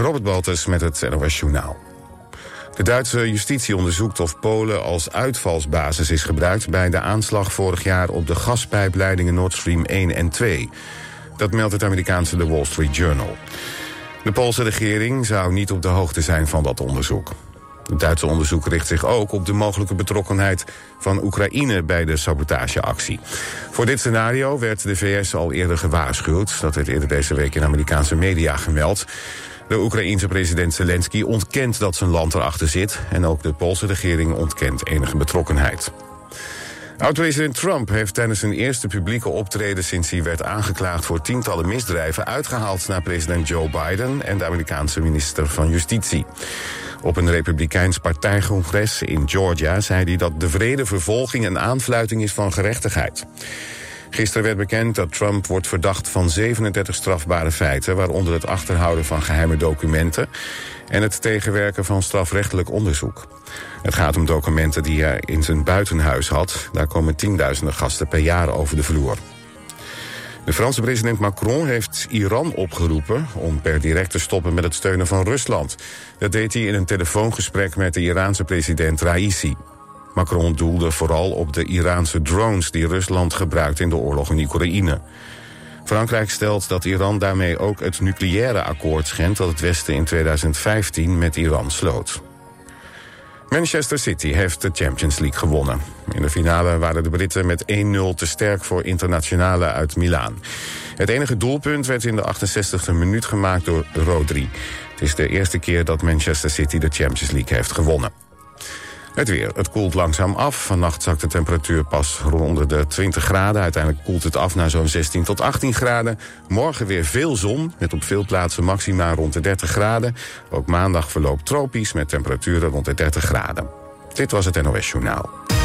Robert Baltus met het NOS Journaal. De Duitse justitie onderzoekt of Polen als uitvalsbasis is gebruikt... bij de aanslag vorig jaar op de gaspijpleidingen Nord Stream 1 en 2. Dat meldt het Amerikaanse The Wall Street Journal. De Poolse regering zou niet op de hoogte zijn van dat onderzoek. Het Duitse onderzoek richt zich ook op de mogelijke betrokkenheid van Oekraïne bij de sabotageactie. Voor dit scenario werd de VS al eerder gewaarschuwd. Dat werd eerder deze week in Amerikaanse media gemeld. De Oekraïense president Zelensky ontkent dat zijn land erachter zit... en ook de Poolse regering ontkent enige betrokkenheid. Oud-president Trump heeft tijdens zijn eerste publieke optreden... sinds hij werd aangeklaagd voor tientallen misdrijven... uitgehaald naar president Joe Biden en de Amerikaanse minister van Justitie. Op een republikeins partijcongres in Georgia zei hij dat de vrede vervolging een aanfluiting is van gerechtigheid. Gisteren werd bekend dat Trump wordt verdacht van 37 strafbare feiten... waaronder het achterhouden van geheime documenten... en het tegenwerken van strafrechtelijk onderzoek. Het gaat om documenten die hij in zijn buitenhuis had. Daar komen tienduizenden gasten per jaar over de vloer. De Franse president Macron heeft Iran opgeroepen om per direct te stoppen met het steunen van Rusland. Dat deed hij in een telefoongesprek met de Iraanse president Raisi. Macron doelde vooral op de Iraanse drones die Rusland gebruikt in de oorlog in Oekraïne. Frankrijk stelt dat Iran daarmee ook het nucleaire akkoord schendt dat het Westen in 2015 met Iran sloot. Manchester City heeft de Champions League gewonnen. In de finale waren de Britten met 1-0 te sterk voor internationale uit Milaan. Het enige doelpunt werd in de 68e minuut gemaakt door Rodri. Het is de eerste keer dat Manchester City de Champions League heeft gewonnen. Het weer. Het koelt langzaam af. Vannacht zakt de temperatuur pas rond de 20 graden. Uiteindelijk koelt het af naar zo'n 16 tot 18 graden. Morgen weer veel zon, met op veel plaatsen maxima rond de 30 graden. Ook maandag verloopt tropisch met temperaturen rond de 30 graden. Dit was het NOS Journaal.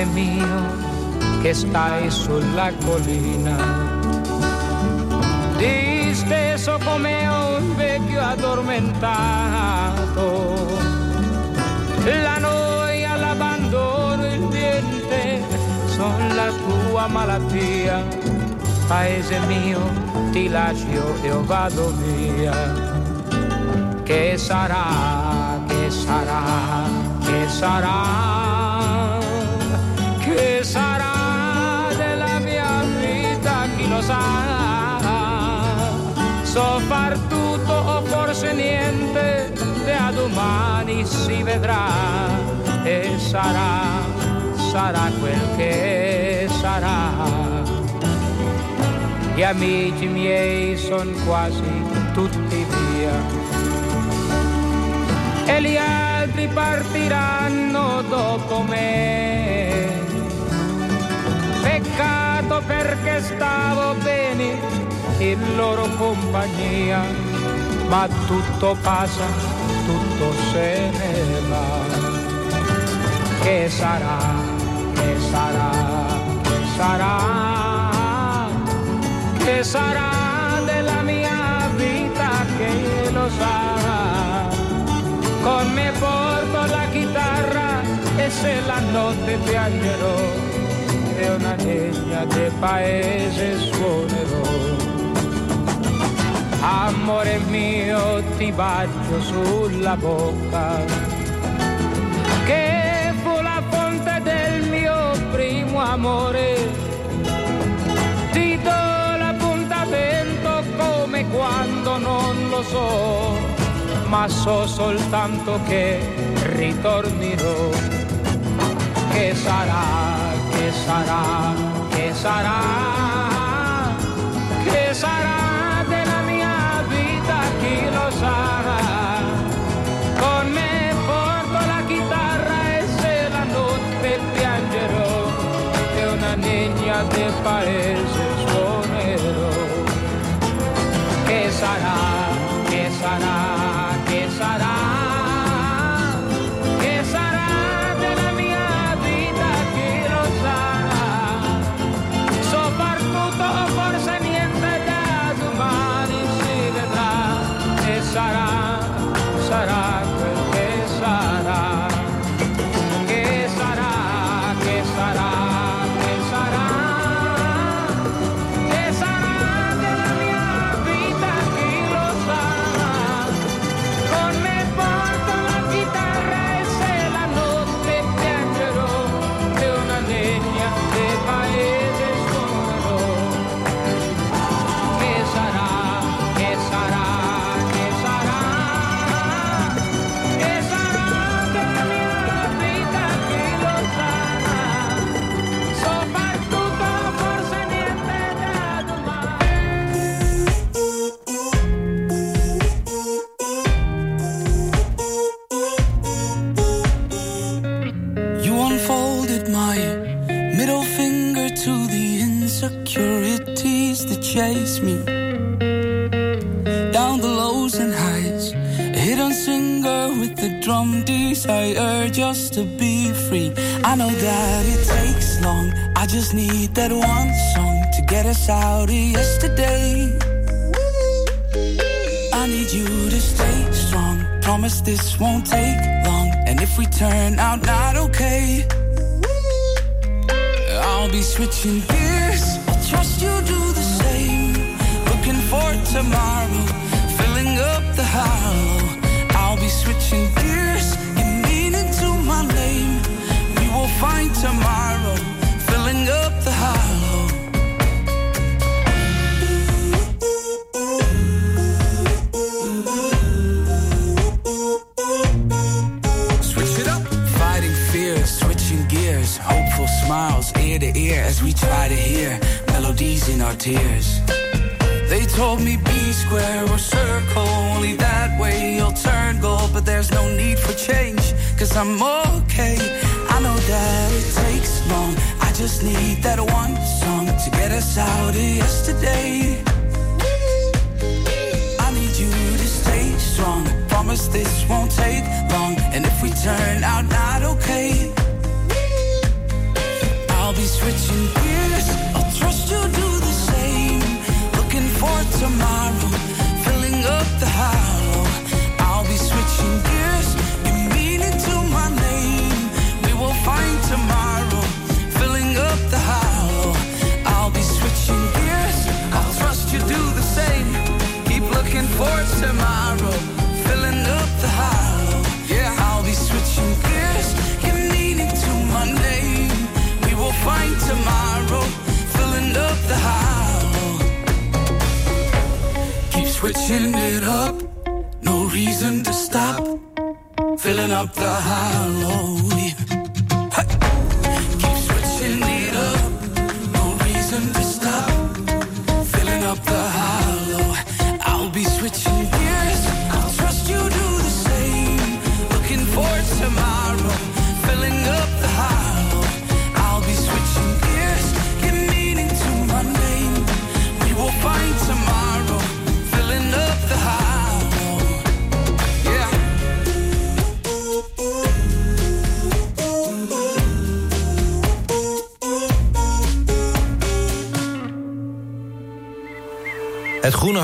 Padre mío que estáis en la colina. Disteso come un vecchio addormentato, la noia, l'abbandono, il diente son la tua malattia. Paese mio, ti lascio e vado via. Che sarà, che sarà, che sarà? sa so far tutto o forse niente e a domani si vedrà e sarà sarà quel che sarà. Gli amici miei sono quasi tutti via. E gli altri partiranno dopo me. Peccato perché stavo bene in loro compagnia, ma tutto passa, tutto se ne va. Che sarà, che sarà, che sarà, che sarà della mia vita che lo sarà. Con me porto la chitarra e se la notte piangerò e una legna del paese suonerò. Amore mio ti bacio sulla bocca che fu la fonte del mio primo amore. Ti do l'appuntamento come quando non lo so, ma so soltanto che ritornerò. Che sarà, ¿Qué será? ¿Qué será? ¿Qué será de la mia vida? ¿Quién lo sabe? Con me porto la chitarra e se la notte piangerò de una niña de paese suonerò. ¿Qué será? ¿Qué será? Me. Down the lows and highs, a hidden singer with the drum desire just to be free. I know that it takes long, I just need that one song to get us out of yesterday. I need you to stay strong. Promise this won't take long. And if we turn out not okay, I'll be switching gears. Tomorrow, filling up the hollow. I'll be switching gears. You mean into my name. We will find tomorrow, filling up the hollow. Switch it up. Fighting fears, switching gears, hopeful smiles ear to ear as we try to hear melodies in our tears. Told me be square or circle, only that way you'll turn gold. But there's no need for change, cause I'm okay. I know that it takes long, I just need that one song to get us out of yesterday. I need you to stay strong. I Promise this won't take long. And if we turn out not okay, I'll be switching gears. Tomorrow,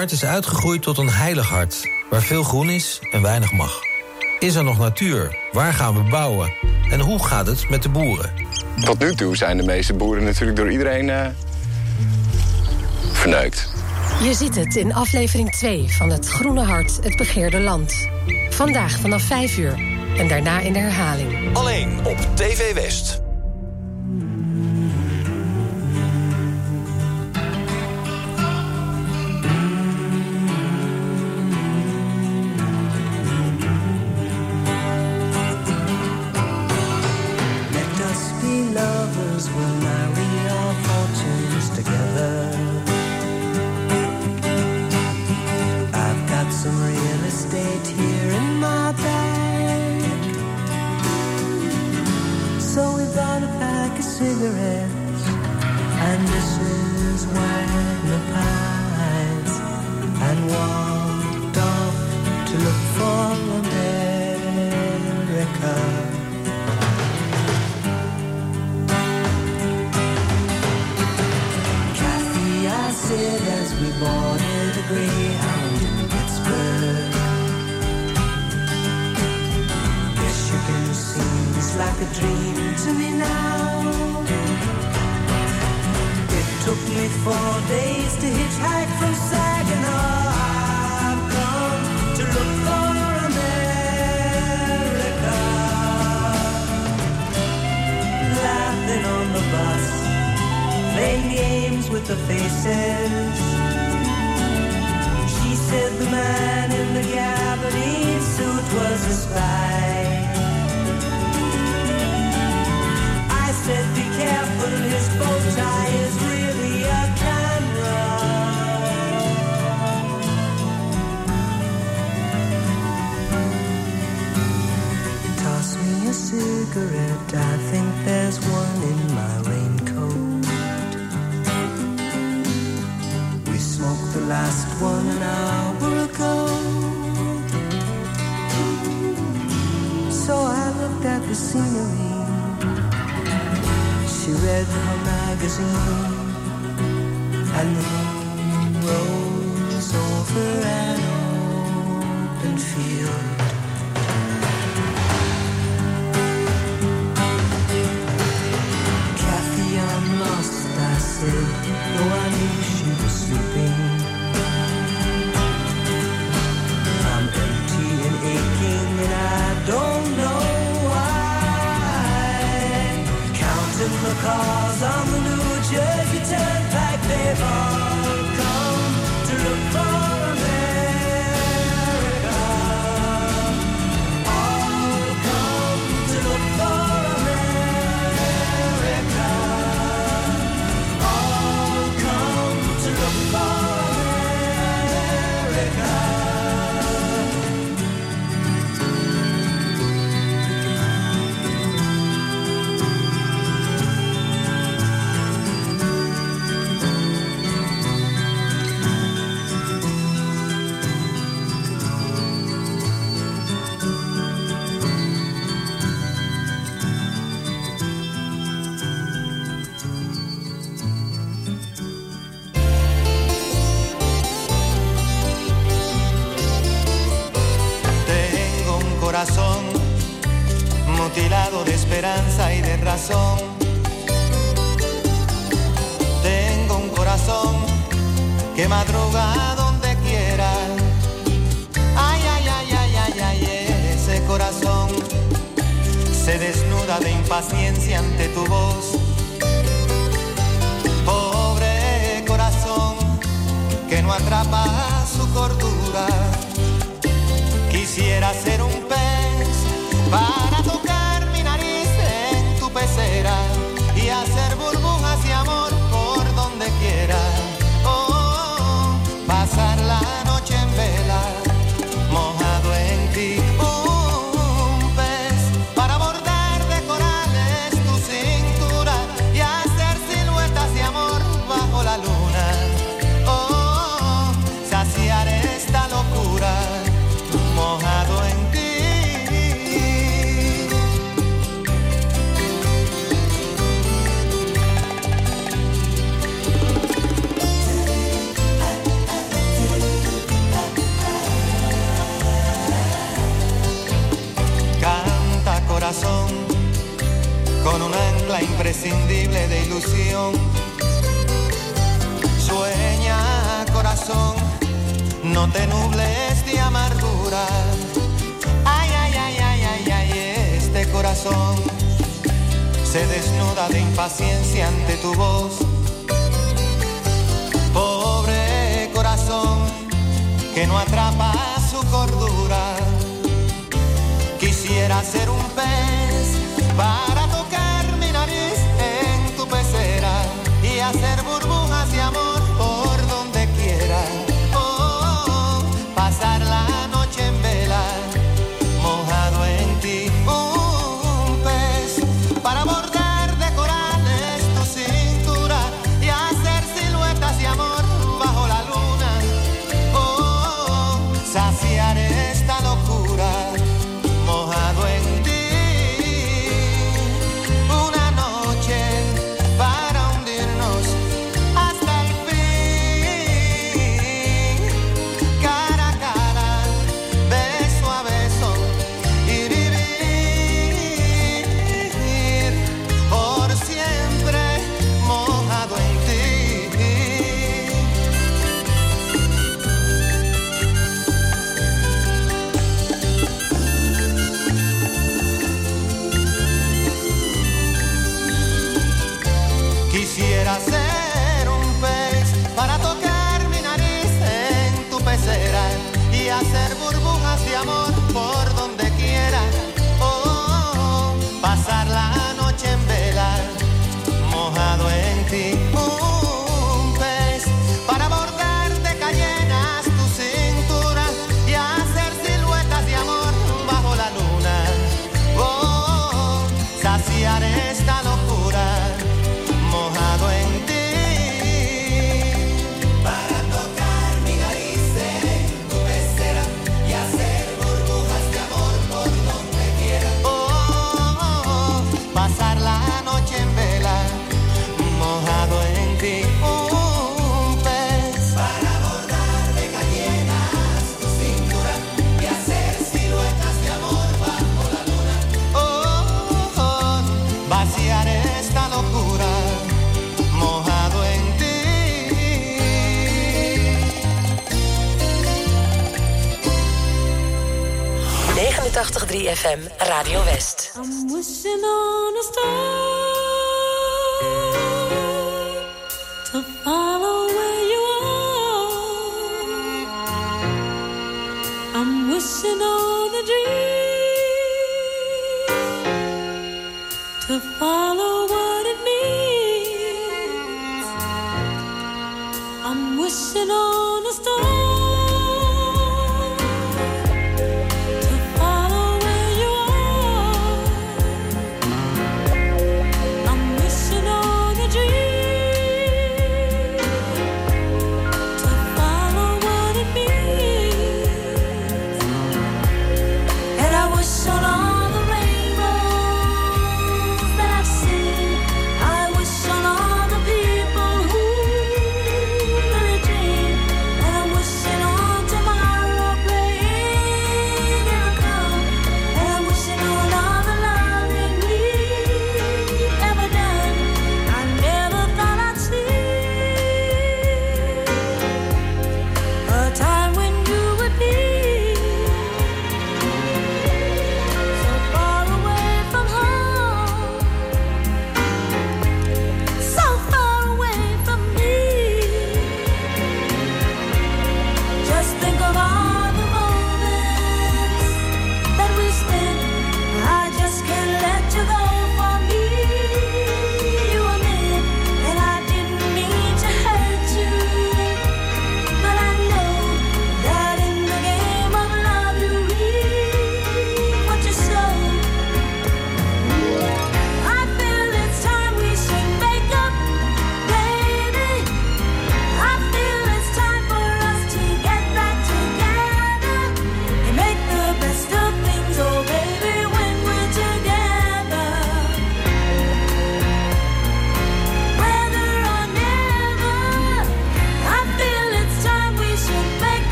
hart is uitgegroeid tot een heilig hart, waar veel groen is en weinig mag. Is er nog natuur? Waar gaan we bouwen? En hoe gaat het met de boeren? Tot nu toe zijn de meeste boeren natuurlijk door iedereen uh, verneukt. Je ziet het in aflevering 2 van Het Groene Hart, het begeerde land. Vandaag vanaf 5 uur en daarna in de herhaling. Alleen op TV West. Wishing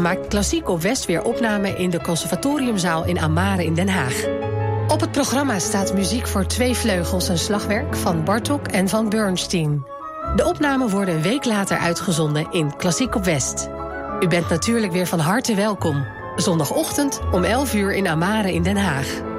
maakt Klassiek op West weer opname in de Conservatoriumzaal in Amare in Den Haag. Op het programma staat muziek voor twee vleugels en slagwerk van Bartok en van Bernstein. De opnamen worden een week later uitgezonden in Klassiek op West. U bent natuurlijk weer van harte welkom. Zondagochtend om 11 uur in Amare in Den Haag.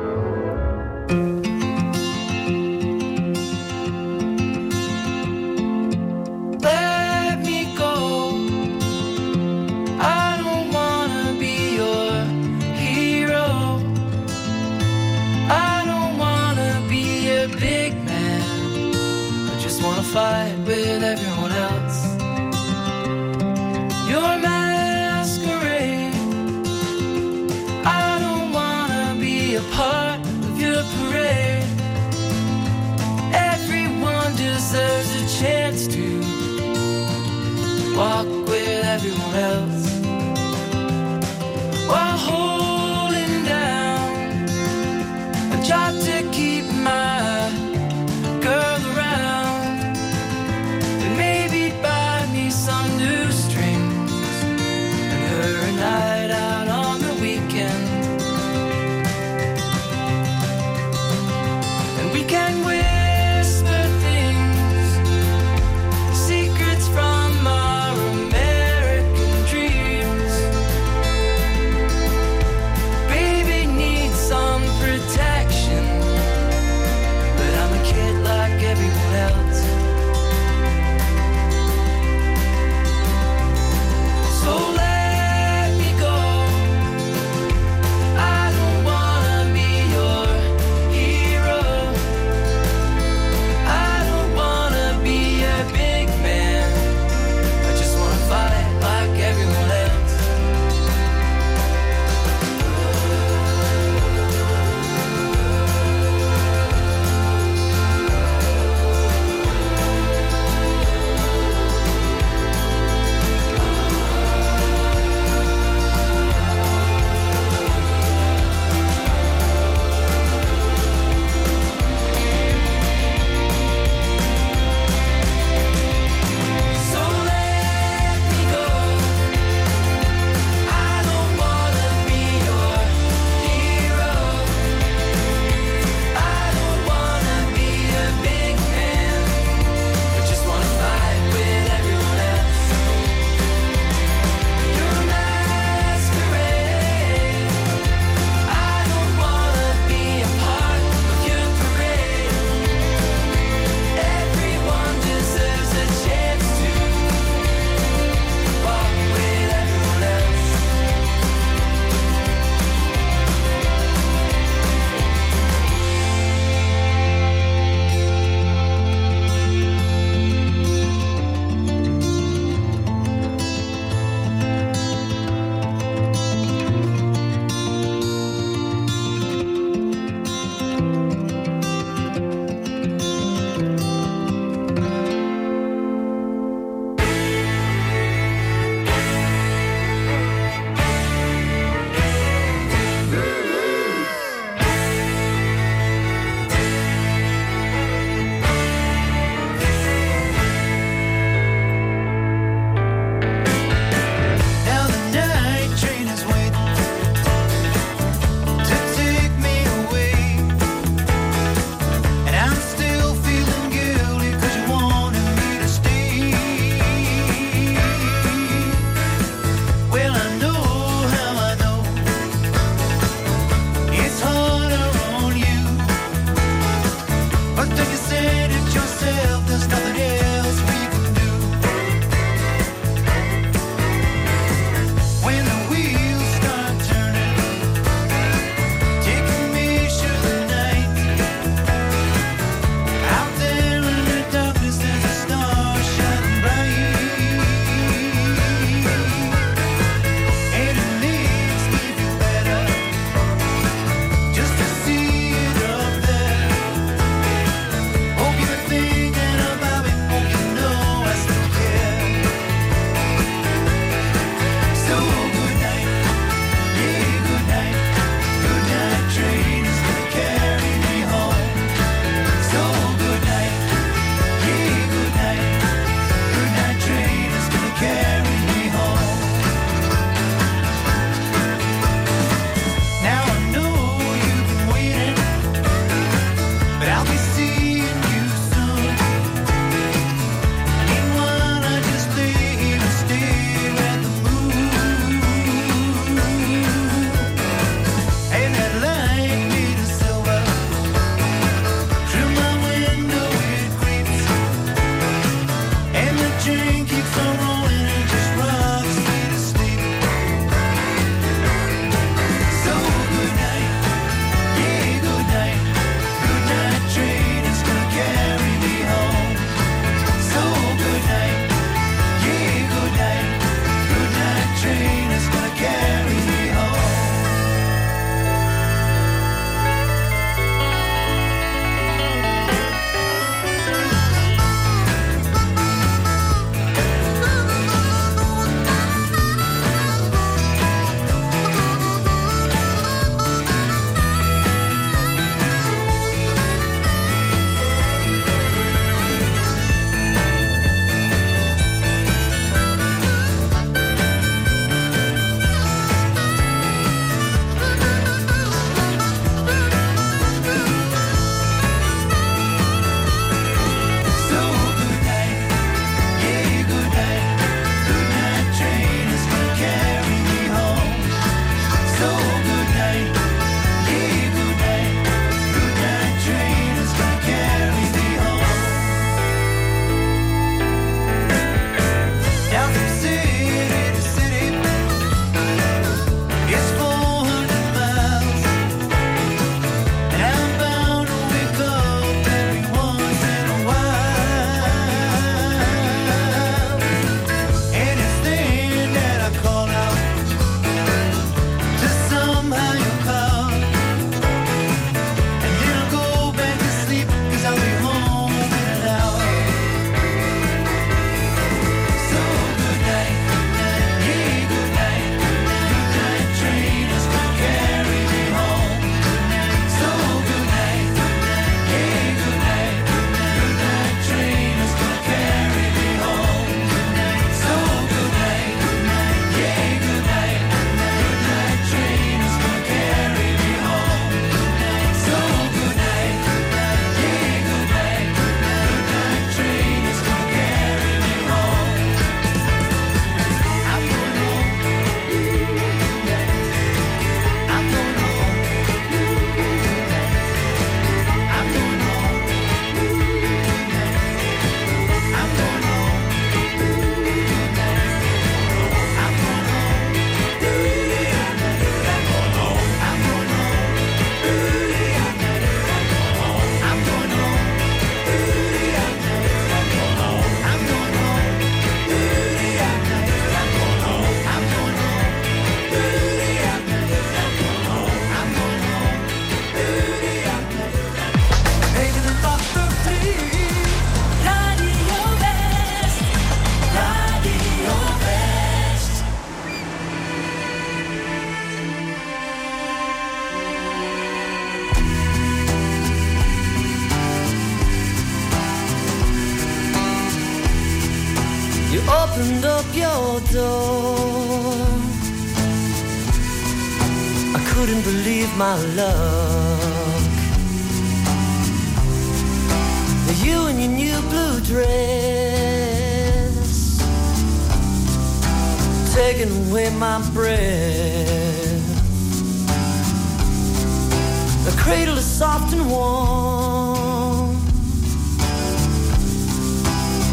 Cradle is soft and warm.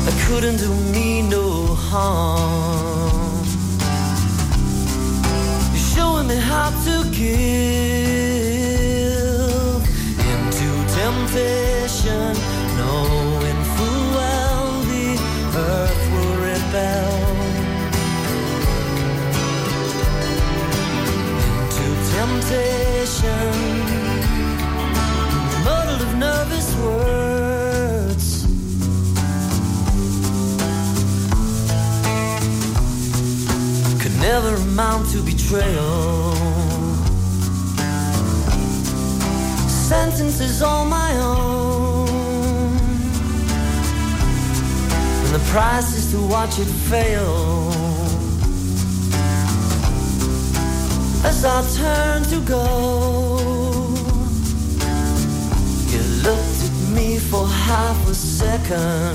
It couldn't do me no harm. You're showing me how to give amount to betrayal. Sentences all my own, and the price is to watch it fail. As I turn to go, you looked at me for half a second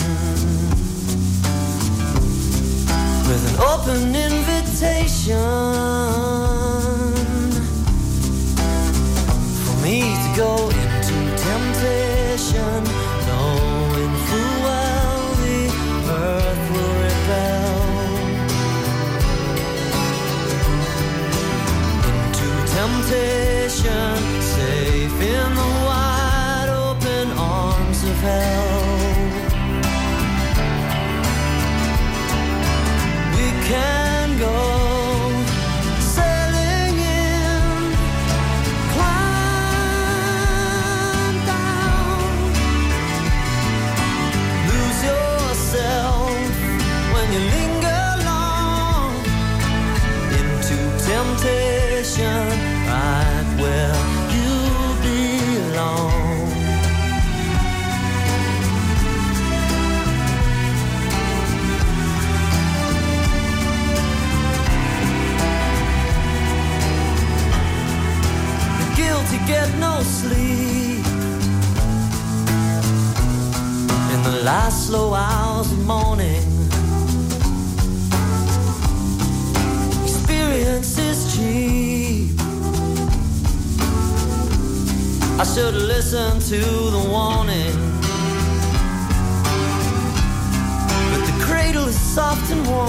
with an open invitation for me to go into temptation, knowing full well the earth will rebel into temptation, safe in the wide open arms of hell. we can to the warning. But the cradle is soft and warm.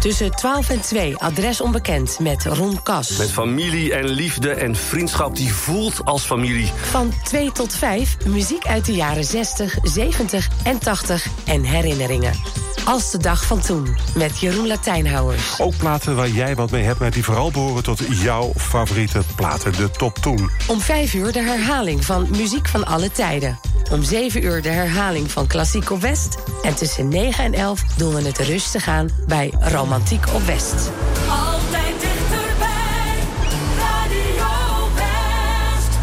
Tussen 12 en 2 adres onbekend met Ron Kas. Met familie en liefde en vriendschap die voelt als familie. Van 2 tot 5 muziek uit de jaren 60, 70 en 80 en herinneringen. Als de dag van toen, met Jeroen Latijnhouwers. Ook platen waar jij wat mee hebt, maar die vooral behoren tot jouw favoriete platen, de top 10. Om 5 uur de herhaling van Muziek van alle tijden. Om 7 uur de herhaling van Klassiek op West. En tussen 9 en 11 doen we het rustig aan bij Romantiek op West. Altijd dichterbij. Radio West.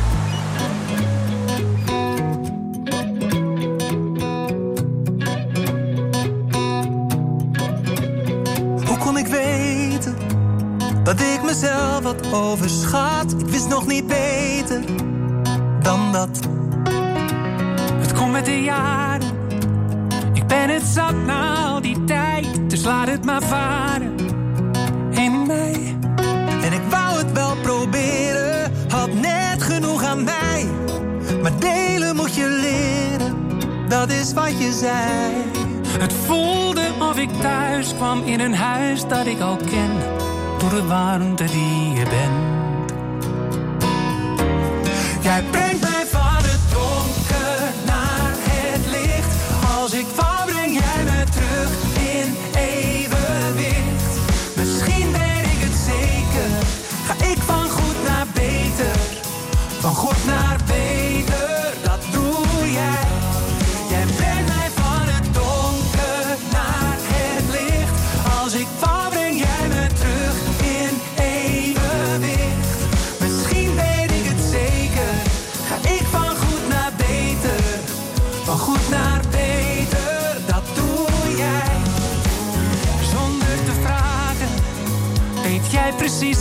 Hoe kon ik weten dat ik mezelf had overschat? Ik wist nog niet beter dan dat. Komt met de jaren. Ik ben het zat na al die tijd. Dus laat het maar varen. In mij. En ik wou het wel proberen, had net genoeg aan mij. Maar delen moet je leren, dat is wat je zei. Het voelde of ik thuis kwam in een huis dat ik al ken. Door de warmte die je bent. Jij brengt mij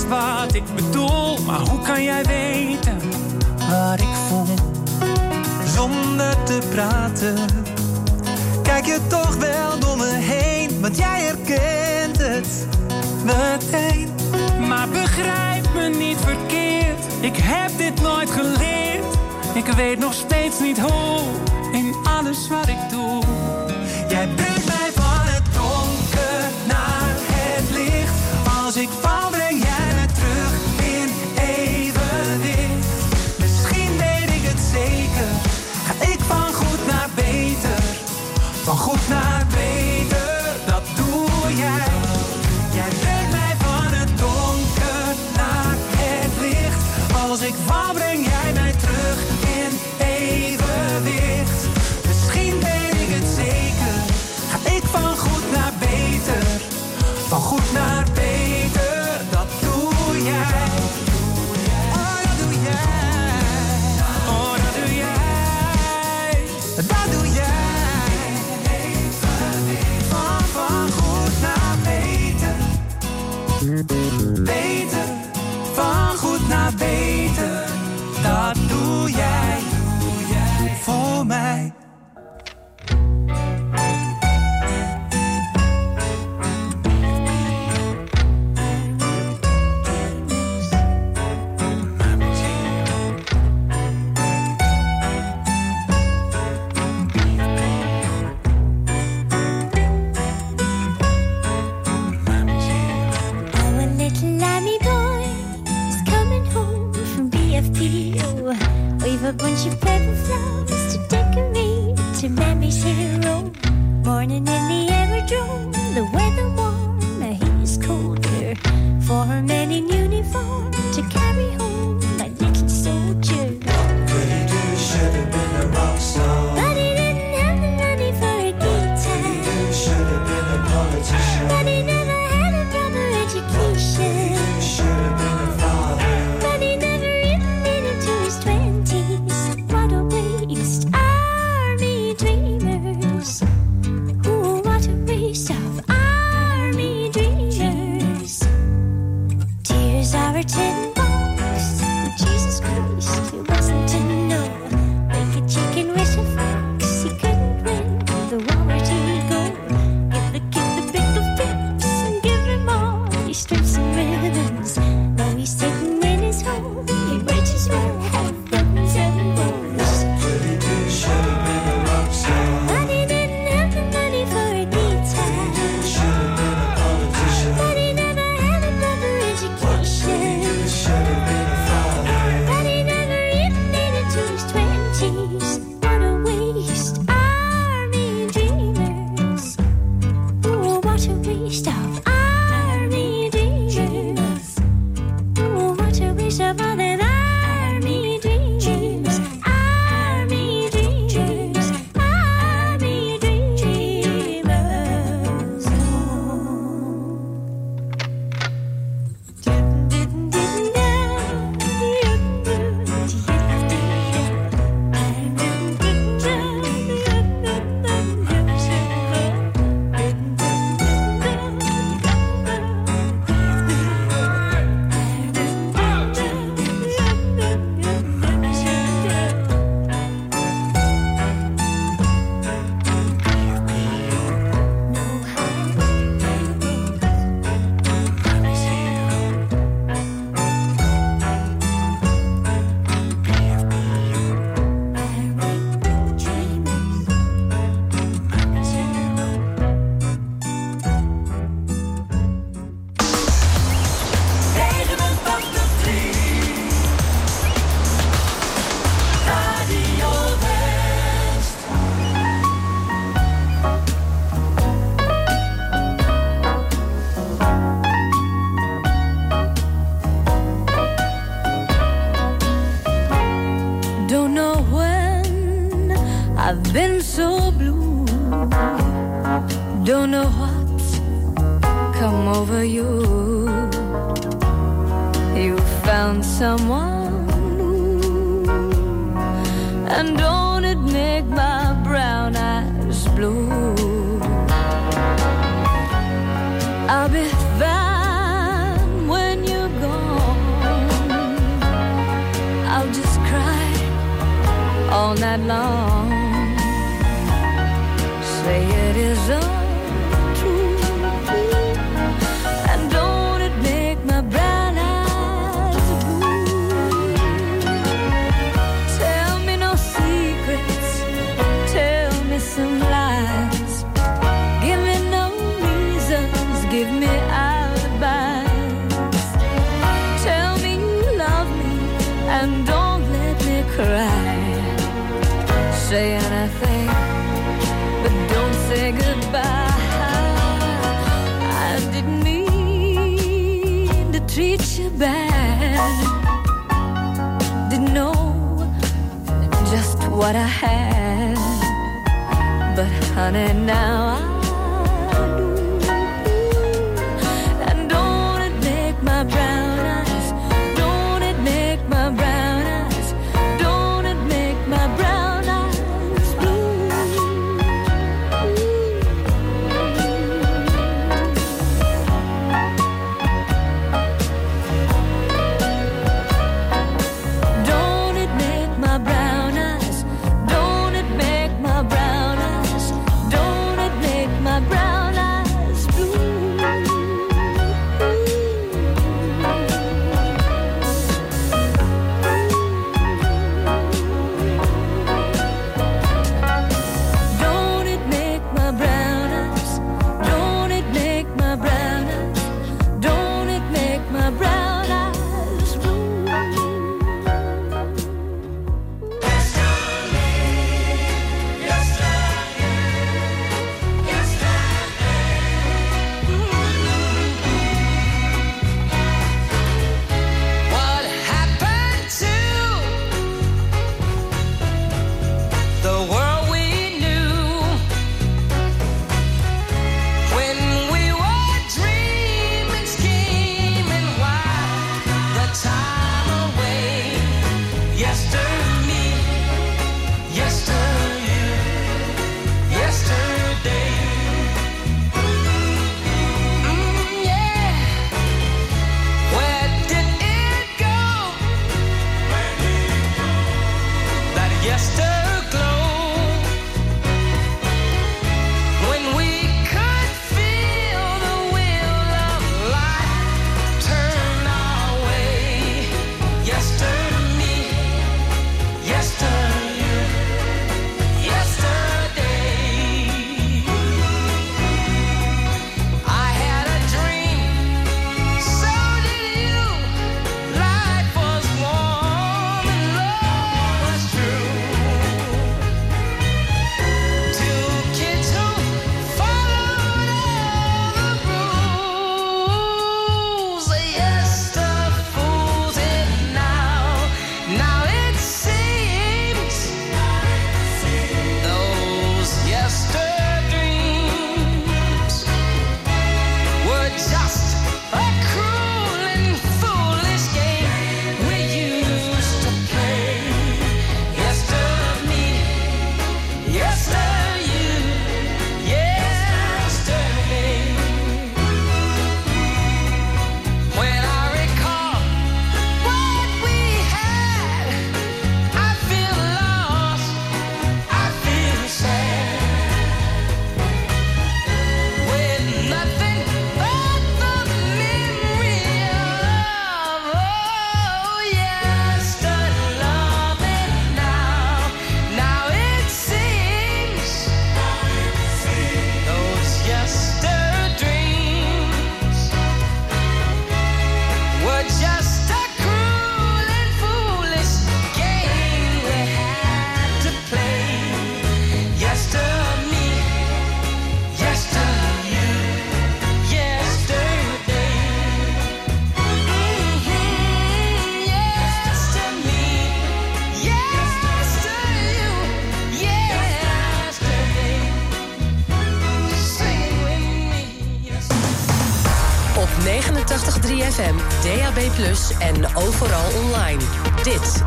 wat ik bedoel. Maar hoe kan jij weten wat ik voel? Zonder te praten. Kijk je toch wel door me heen, want jij herkent het meteen. Maar begrijp me niet verkeerd. Ik heb dit nooit geleerd. Ik weet nog steeds niet hoe. In alles wat ik doe. Jij Puritan